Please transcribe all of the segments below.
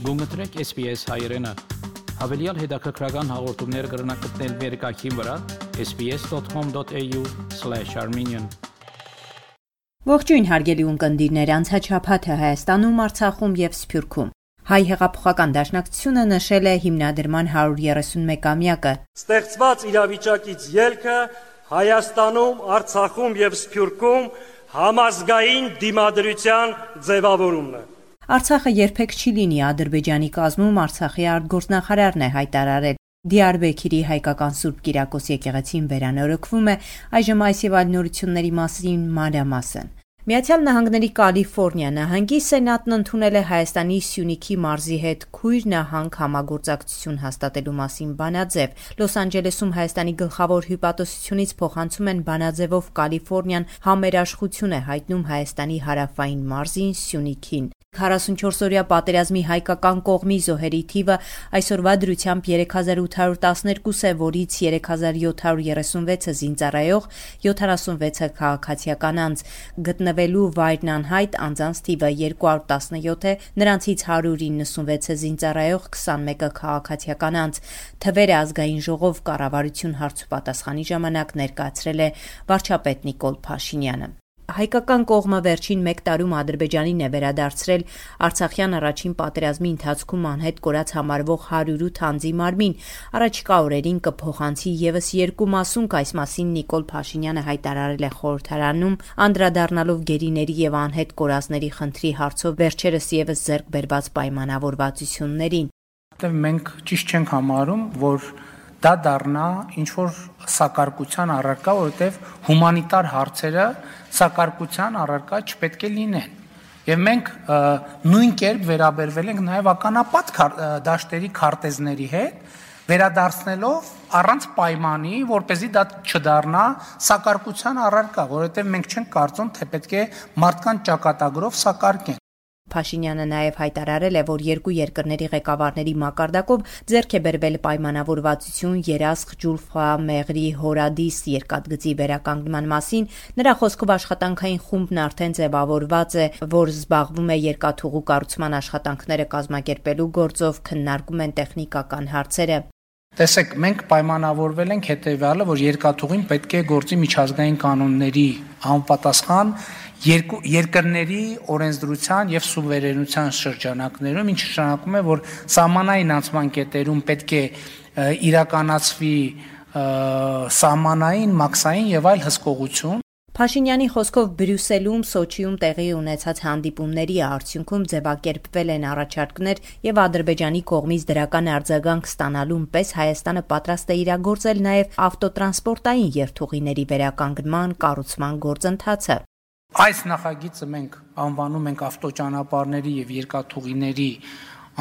Գումտրեք SPS հայրենը։ Հավելյալ հետաքրքրական հաղորդումներ կգրնակցնել վերկայքին վրա sps.com.au/armenian Ողջույն հարգելի ունկնդիրներ, անցաչափաթը Հայաստանում, Արցախում եւ Սփյուռքում։ Հայ հեղափոխական դաշնակցությունը նշել է հիմնադրման 131-ամյակը։ Ստեղծված իրավիճակից ելքը Հայաստանում, Արցախում եւ Սփյուռքում համազգային դիմադրության ձևավորումն է։ Արցախը երբեք չի լինի Ադրբեջանի կազմում Արցախի արտգործնախարարն է հայտարարել։ Դիարբեքիրի հայկական Սուրբ Կիրակոս եկեղեցին վերանորոգվում է այժմ այս եւ այլ նորությունների մասին մանրամասն։ Միացյալ Նահանգների Կալիֆոռնիա նահանգի սենատն ընդունել է Հայաստանի Սյունիքի մարզի հետ քույր նահանգ համագործակցություն հաստատելու մասին բանաձև։ Լոս Անջելեսում Հայաստանի գլխավոր հյուպատոսությունից փոխանցում են բանաձևով Կալիֆոռնիան համերաշխություն է հայտնում Հայաստանի հարավային մարզին Սյունիքին։ 44-օրյա պատերազմի հայկական կողմի զոհերի թիվը այսօրվա դրությամբ 3812 է, որից 3736-ը զինծառայող, 76-ը քաղաքացիական անձ, գտնվելու վայրն անհայտ անձանց թիվը 217 է, նրանցից 196-ը զինծառայող, 21-ը քաղաքացիական անձ։ Թվերը ազգային ժողով կառավարություն հարցուպատասխանի ժամանակ ներկայացրել է վարչապետ Նիկոլ Փաշինյանը։ Հայկական կողմը վերջին 1 տարում Ադրբեջանին է վերադարձրել Արցախյան առաջին պատերազմի ընթացքում անհետ կորած համարվող 108 անձի մարմին։ Առաջիկա օրերին կփոխանցի եւս երկու մասունք, այս մասին Նիկոլ Փաշինյանը հայտարարել է խորհրդարանում, անդրադառնալով գերիների եւ անհետ կորածների խնդրի հարցով վերջերս եւս ձեռք բերված պայմանավորվածություններին։ Մենք ճիշտ չենք համարում, որ դա դառնա ինչ որ սակարկության առարկա, որովհետև հումանիտար հարցերը սակարկության առարկա չպետք է լինեն։ Եվ մենք նույն կերպ վերաբերվել ենք նաև ականապատ դաշտերի քարտեզների հետ, վերադարձնելով առանց պայմանի, որ เป զի դա չդառնա սակարկության առարկա, որովհետև մենք չենք կարծում, թե պետք է մարդկան ճակատագրով սակարկեն։ Փաշինյանը նաև հայտարարել է, որ երկու երկրների ղեկավարների մակարդակով ձեռք է բերվել պայմանավորվածություն երասխ Ջուլֆա Մեղրի Հորադիս երկաթգծի վերականգնման մասին։ Նրա խոսքով աշխատանքային խումբն արդեն ձևավորված է, որ զբաղվում է երկաթուղու կառուցման աշխատանքները կազմակերպելու գործով, քննարկում են տեխնիկական հարցերը։ Տեսեք, մենք պայմանավորվել ենք հետեւյալը, որ երկաթուղին պետք է գործի միջազգային կանոնների համապատասխան երկու երկրների օրենսդրության եւ սուվերենության շրջանակներում, ինչը նշանակում է, որ սահմանային անցման կետերում պետք է իրականացվի սահմանային, մաքսային եւ այլ հսկողություն Փաշինյանի խոսքով Բրյուսելում, Սոչիում տեղի ունեցած հանդիպումների արդյունքում ձևակերպվել են առաջարկներ եւ Ադրբեջանի կողմից դրական արձագանք ստանալուն պես Հայաստանը պատրաստ է իրագործել նաեւ ավտոտրանսպորտային երթուղիների վերականգնման, կառուցման գործընթացը։ Այս նախագիծը մենք անվանում ենք ավտոճանապարհների եւ երկաթուղիների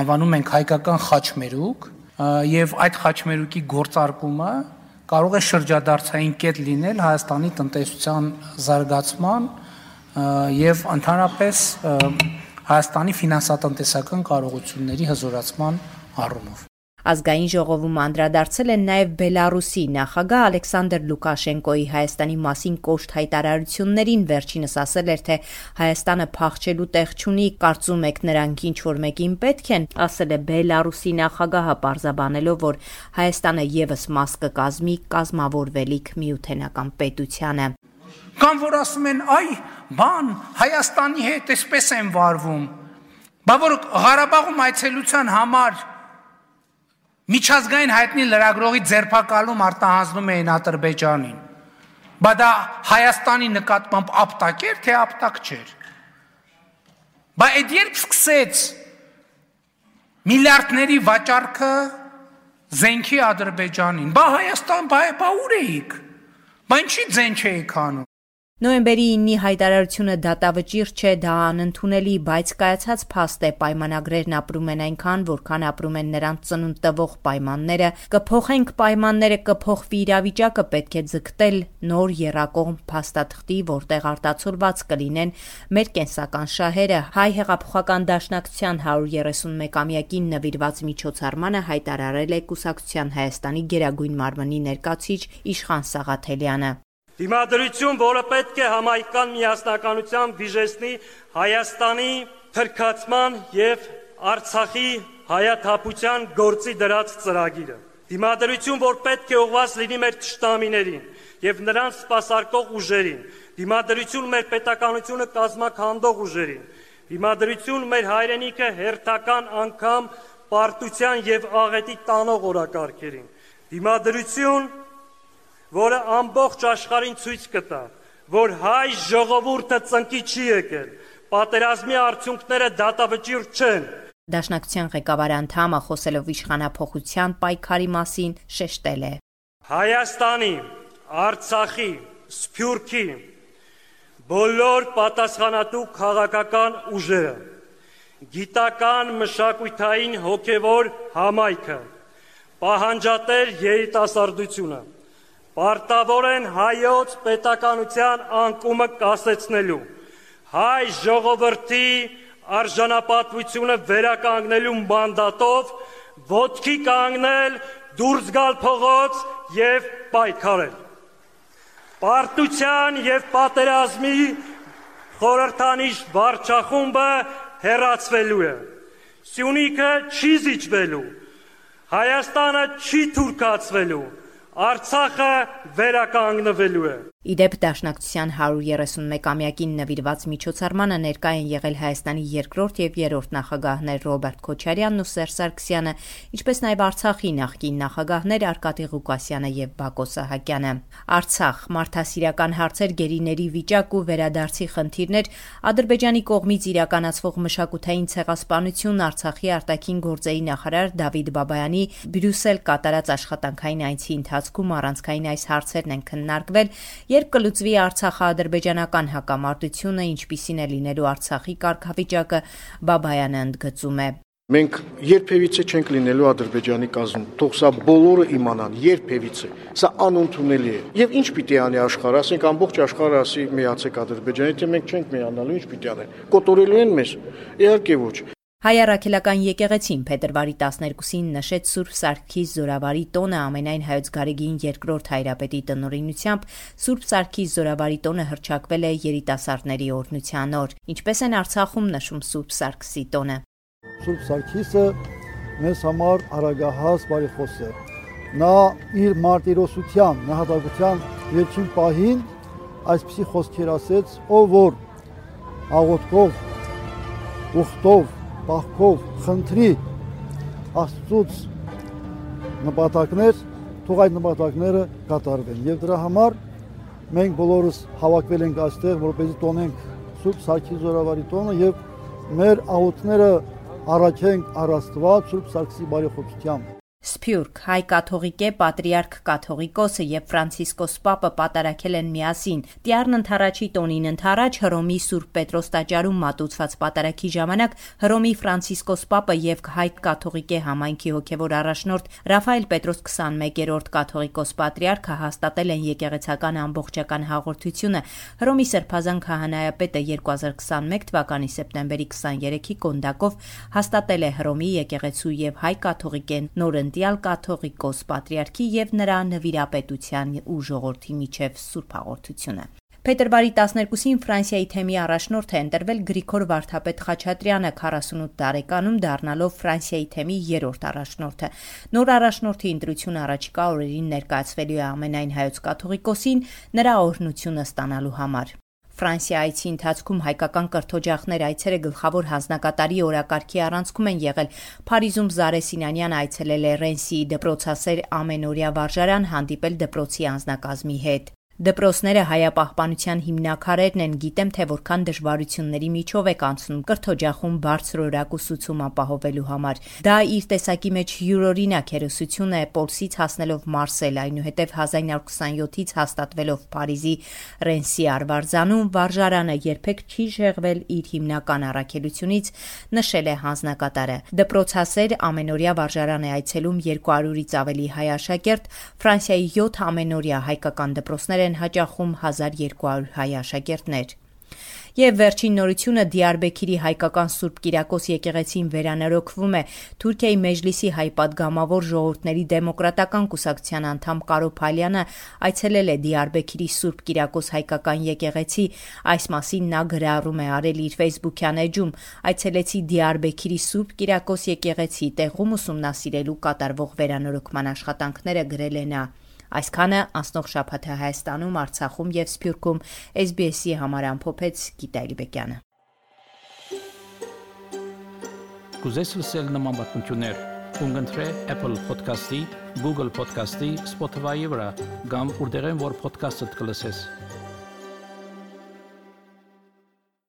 անվանում ենք հայկական խաչմերուկ եւ այդ խաչմերուկի գործարկումը կարող է շրջադարձային կետ լինել Հայաստանի տնտեսության զարգացման եւ ընդհանրապես Հայաստանի ֆինանսատնտեսական կարողությունների հզորացման առումով Ազգային ժողովում անդրադարձել են նաև Բելարուսի նախագահ Ալեքսանդր Լուկաշենկոյի Հայաստանի մասին կոշտ հայտարարություններին վերջինս ասել էր, թե Հայաստանը փախչելու տեղ չունի, կարծում եք նրանք ինչ որ մեկին պետք են, ասել է Բելարուսի նախագահը պարզաբանելով, որ Հայաստանը եւս մաս կկազմի կազմավորվելիք միութենական պետությանը։ Կամ որ ասում են, այ, բան, Հայաստանի հետ էսպես են վարվում։ Բա որ Ղարաբաղում այցելության համար միջազգային հայտնի լրագրողի ձերբակալում արտահանձնում էին Ադրբեջանին։ Բա դա Հայաստանի նկատմամբ ապտակ էր, թե ապտակ չէր։ Բա այդ երբ սկսեց միլիարդների վաճառքը զենքի Ադրբեջանին։ Բա Հայաստան, բա, բա ուր էիք։ Բա ինչի ձեն չէիք անում։ Նոյեմբերի 9-ի հայտարարությունը դատավճիռ չէ, դա անընդունելի, բայց կայացած փաստ է. պայմանագրերն ապրում են այնքան, որքան ապրում են նրանց ծնունդ տվող պայմանները, կփոխենք պայմանները, կփոխվի իրավիճակը, պետք է ձգտել նոր երակողմ փաստաթղթի, որտեղ արտացոլված կլինեն մեր կենսական շահերը։ Հայ հեղափոխական դաշնակցության 131-ամյակին նվիրված միջոցառմանը հայտարարել է Կուսակցության Հայաստանի Գերագույն մարմնի ներկայացիչ Իշխան Սաղաթելյանը։ Դիմադրություն, որը պետք է համայնքան միասնականության վիժեսնի Հայաստանի փրկացման եւ Արցախի հայաթափության գործի դրած ծրագիրը։ Դիմադրություն, որ պետք է ուղված լինի մեր ճշտամիներին եւ նրանց սպասարկող ուժերին։ Դիմադրություն մեր պետականությունը կազմակերպող ուժերին։ Դիմադրություն մեր հայրենիքը հերթական անգամ պարտության եւ աղետի տանող օրակարգերին։ Դիմադրություն որը ամբողջ աշխարհին ցույց կտա, որ հայ ժողովուրդը ծնկի չի եկել, պատերազմի արդյունքները դատավճիռ չեն։ Դաշնակցության ղեկավար անդամը խոսելով իշխանապողության պայքարի մասին շեշտել է. Հայաստանի, Արցախի, Սփյուռքի բոլոր պատասխանատու քաղաքական ուժերը գիտական, մշակութային, հոգևոր համայնքը, պահանջատեր երիտասարդությունը պարտավոր են հայոց պետականության անկումը կասեցնելու, հայ ժողովրդի արժանապատվությունը վերականգնելու մանդատով ոտքի կանգնել, դուրս գալ փողոց եւ պայքարել։ Պարտության եւ պատերազմի խորհրդանիշ վարչախումբը հերացվելու է։ Սյունիքը չի զիջվելու։ Հայաստանը չի թուրքացվելու։ Արցախը վերականգնվելու է։ Իդեպ Դաշնակցության 131-ամյակին նվիրված միջոցառմանը ներկա են եղել Հայաստանի երկրորդ եւ երրորդ նախագահներ Ռոբերտ Քոչարյանն ու Սերժ Սարգսյանը, ինչպես նաեւ Արցախի նախկին նախագահներ Արկադի Ղուկասյանը եւ Բակո Սահակյանը։ Արցախ մարդասիրական հարցեր, գերիների վիճակ ու վերադարձի խնդիրներ Ադրբեջանի կողմից իրականացվող մշակութային ցեղասպանություն Արցախի արտաքին գործերի նախարար Դավիթ Բաբայանի Բրյուսել կատարած աշխատանքային այցի ընթացքում առանցքային այս հարցերն են քննարկվել Երբ կլուծվի Արցախա-ադրբեջանական հակամարտությունը, ինչպիսին է լինելու Արցախի կարգավիճակը, Բաբայանը ընդգծում է. Մենք երբևիցե չենք լինելու Ադրբեջանի կազմում։ Թող սա բոլորը իմանան, երբևիցե։ Սա անընդունելի է։ Եւ ինչ պիտի անի աշխարհը, ասենք ամբողջ աշխարհը ասի միացեք Ադրբեջանի, թե մենք չենք միանալու, ինչ պիտի անեն։ Կոտորելու են մեզ։ Իհարկե ոչ։ Հայ առաքելական եկեղեցին փետրվարի 12-ին նշեց Սուրբ Սարգիս Զորավարի տոնը ամենայն հայոց Գարեգին երկրորդ հայրապետի տնօրինությամբ Սուրբ Սարգիս Զորավարի տոնը հրճակվել է երիտասարդների օրհնության օր։ Ինչպես են Արցախում նշում Սուրբ Սարգսի տոնը։ Սուրբ Սարգիսը մեզ համար արագահաս բարեխոս է։ Նա իր մարտիրոսության, նահատակության վերջին պահին այսպիսի խոսքեր ասեց, ով որ աղոթքով, ուխտով պահքով խնդրի Աստծուց նպատակներ, թող այդ նպատակները կատարվեն։ Եվ դրա համար մենք բոլորս հավաքվել ենք այստեղ, որպեսզի տոնենք Սուրբ Սարգիս Զորավարի տոնը եւ մեր աղոթները առաքենք առ Աստված Սուրբ Սարգսի բարեխոսությամբ։ Սփյուռք. Հայ կաթողիկե պատրիարք կաթողիկոսը եւ Ֆրանցիսկոս Պապը պատարակել են միասին։ Տիարն ընթարաչի տոնին ընթարաչ Հռոմի Սուրբ Պետրոս տաճարում մատուցված պատարակի ժամանակ Հռոմի Ֆրանցիսկոս Պապը եւ հայ կաթողիկե համայնքի հոգեվոր առաջնորդ Ռաֆայել Պետրոս 21-րդ կաթողիկոս պատրիարքը հաստատել են եկեղեցական ամբողջական հաղորդությունը Հռոմի Սրբազան քահանայապետը 2021 թվականի սեպտեմբերի 23-ի կոնդակով հաստատել է Հռոմի եկեղեցու եւ հայ կաթողիկեն նոր Ծննդյալ կաթողիկոս պատրիարքի եւ նրա նվիրապետության ու ժողովրդի միջև Սուրբ հաղորդությունը։ Փետրվարի 12-ին Ֆրանսիայի թեմի առաջնորդ է ընտրվել Գրիգոր Վարդապետ Խաչատրյանը 48 տարեկանում դառնալով Ֆրանսիայի թեմի երրորդ առաջնորդը։ Նոր առաջնորդի ընտրությունը առաջիկա օրերին ներկայացվելու է ամենայն հայոց կաթողիկոսին նրա օրհնությունը ստանալու համար։ Ֆրանսիայցի ընթացքում հայկական կրթօջախներ այցերը գլխավոր հանձնակատարի օրակարգի առանցքում են եղել։ Փարիզում Զարե Սինանյան այցելել է Ռենսի դպրոցասեր ամենօրյա վարժարան հանդիպել դպրոցի անձնակազմի հետ։ Դպրոցները հայապահպանության հիմնակարերն են, գիտեմ թե որքան դժվարությունների միջով եք անցնում կրթօջախում բարձրորակ ուսուցում ապահովելու համար։ Դա իր տեսակի մեջ յուրօրինակ հերոսություն է Պոլսից հասնելով Մարսել, այնուհետև 1927-ից հաստատվելով Փարիզի Ռենսի արվարձանում վարժարանը երբեք չի շեղվել իր հիմնական առաքելությունից, նշել է հանձնակատարը։ Դպրոցասեր ամենօրյա վարժարան է այցելում 200-ից ավելի հայ աշակերտ, Ֆրանսիայի 7 ամենօրյա հայկական դպրոցներ են հաճախում 1200 հայ աշակերտներ։ Եվ վերջին նորությունը Դիարբեքիրի հայկական Սուրբ Կիրակոս եկեղեցին վերանորոգվում է Թուրքիայի Մեջլիսի հայ падգամավոր ժողովուրդների դեմոկրատական կուսակցության անդամ Կարո Փալյանը այցելել է Դիարբեքիրի Սուրբ Կիրակոս հայկական եկեղեցի, այս մասին նա գրառում է արել իր Facebook-յան էջում. այցելեցի Դիարբեքիրի Սուրբ Կիրակոս եկեղեցի, տեղում ուսումնասիրելու կատարվող վերանորոգման աշխատանքները գրել է նա։ Այսքանը անցնող շաբաթը Հայաստանում, Արցախում եւ Սփյուռքում SBS-ի համար ամփոփեց Գիտա Իլբեկյանը։ Կուզես լսել նման բանություններ, կընտրե Apple Podcast-ի, Google Podcast-ի, Spotify-ի վրա, կամ որտեղեն որ podcast-ը դուք լսես։